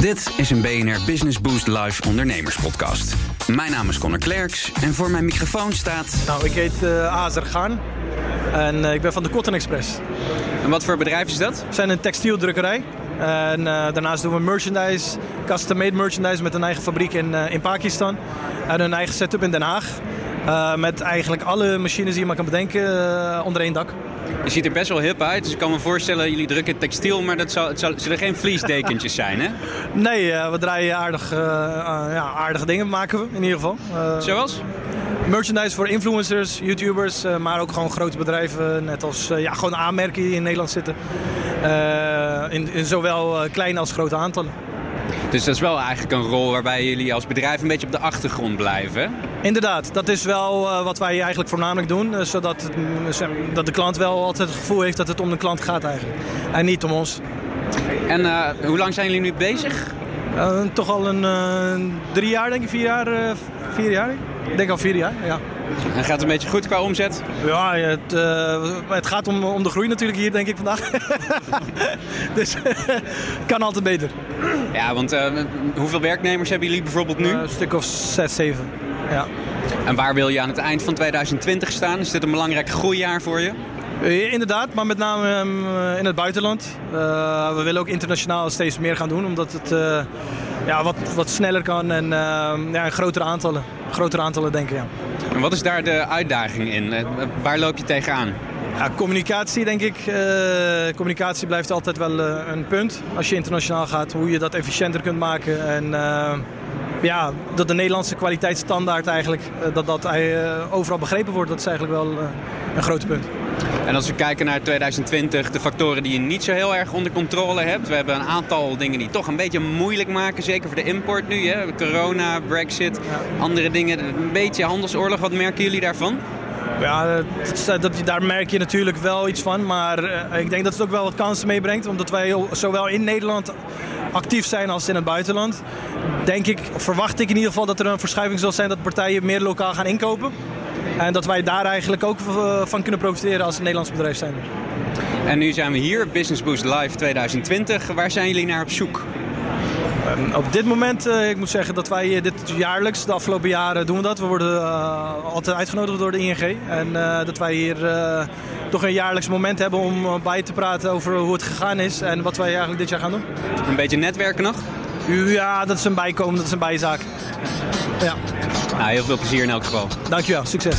Dit is een BNR Business Boost Live ondernemerspodcast. Mijn naam is Connor Klerks en voor mijn microfoon staat... Nou, ik heet uh, Azer Gaan en uh, ik ben van de Cotton Express. En wat voor bedrijf is dat? We zijn een textieldrukkerij. En uh, daarnaast doen we merchandise, custom-made merchandise met een eigen fabriek in, in Pakistan. En een eigen setup in Den Haag. met eigenlijk alle machines die je maar kan bedenken onder één dak. Je ziet er best wel hip uit, dus ik kan me voorstellen, jullie drukken textiel, maar dat, zal, het zal, zullen geen vliesdekentjes zijn, hè? Nee, uh, we draaien aardig, uh, uh, ja, aardige dingen, maken we in ieder geval. Zoals? Merchandise voor influencers, YouTubers, maar ook gewoon grote bedrijven, net als ja, gewoon aanmerken die in Nederland zitten. in, in zowel kleine als grote aantallen. Dus dat is wel eigenlijk een rol waarbij jullie als bedrijf een beetje op de achtergrond blijven. Inderdaad, dat is wel uh, wat wij eigenlijk voornamelijk doen. Uh, zodat uh, dat de klant wel altijd het gevoel heeft dat het om de klant gaat eigenlijk. En niet om ons. En hoe lang zijn jullie nu bezig? toch al een drie jaar, denk ik, vier jaar. vier jaar? Ik denk al vier jaar, ja. En gaat het een beetje goed qua omzet? Ja, het, uh, het gaat om, om de groei natuurlijk hier, denk ik, vandaag. dus het kan altijd beter. Ja, want uh, hoeveel werknemers hebben jullie bijvoorbeeld nu? Uh, een stuk of zes, zeven, ja. En waar wil je aan het eind van 2020 staan? Is dit een belangrijk groeijaar voor je? Inderdaad, maar met name um, in het buitenland. Uh, we willen ook internationaal steeds meer gaan doen, omdat het uh, ja, wat, wat sneller kan en uh, ja, grotere aantallen. Grotere aantallen denken, ja. En wat is daar de uitdaging in? Waar loop je tegenaan? Ja, communicatie denk ik. communicatie blijft altijd wel een punt als je internationaal gaat. Hoe je dat efficiënter kunt maken en ja, dat de Nederlandse kwaliteitsstandaard eigenlijk dat dat overal begrepen wordt. Dat is eigenlijk wel een groot punt. En als we kijken naar 2020, de factoren die je niet zo heel erg onder controle hebt. We hebben een aantal dingen die toch een beetje moeilijk maken, zeker voor de import nu. Hè? Corona, Brexit, andere dingen. Een beetje handelsoorlog, wat merken jullie daarvan? Ja, dat, dat, daar merk je natuurlijk wel iets van. Maar uh, ik denk dat het ook wel wat kansen meebrengt. Omdat wij zowel in Nederland actief zijn als in het buitenland. Denk ik, verwacht ik in ieder geval dat er een verschuiving zal zijn dat partijen meer lokaal gaan inkopen. En dat wij daar eigenlijk ook van kunnen profiteren als een Nederlands bedrijf zijn. En nu zijn we hier, Business Boost Live 2020. Waar zijn jullie naar op zoek? Um, op dit moment, uh, ik moet zeggen dat wij dit jaarlijks, de afgelopen jaren doen we dat. We worden uh, altijd uitgenodigd door de ING. En uh, dat wij hier toch een jaarlijks moment hebben om bij te praten over hoe het gegaan is en wat wij eigenlijk dit jaar gaan doen. Een beetje netwerken nog? Ja, dat is een bijkomen, dat is een bijzaak. Ja. Nou, heel veel plezier in elk geval. Dankjewel, succes.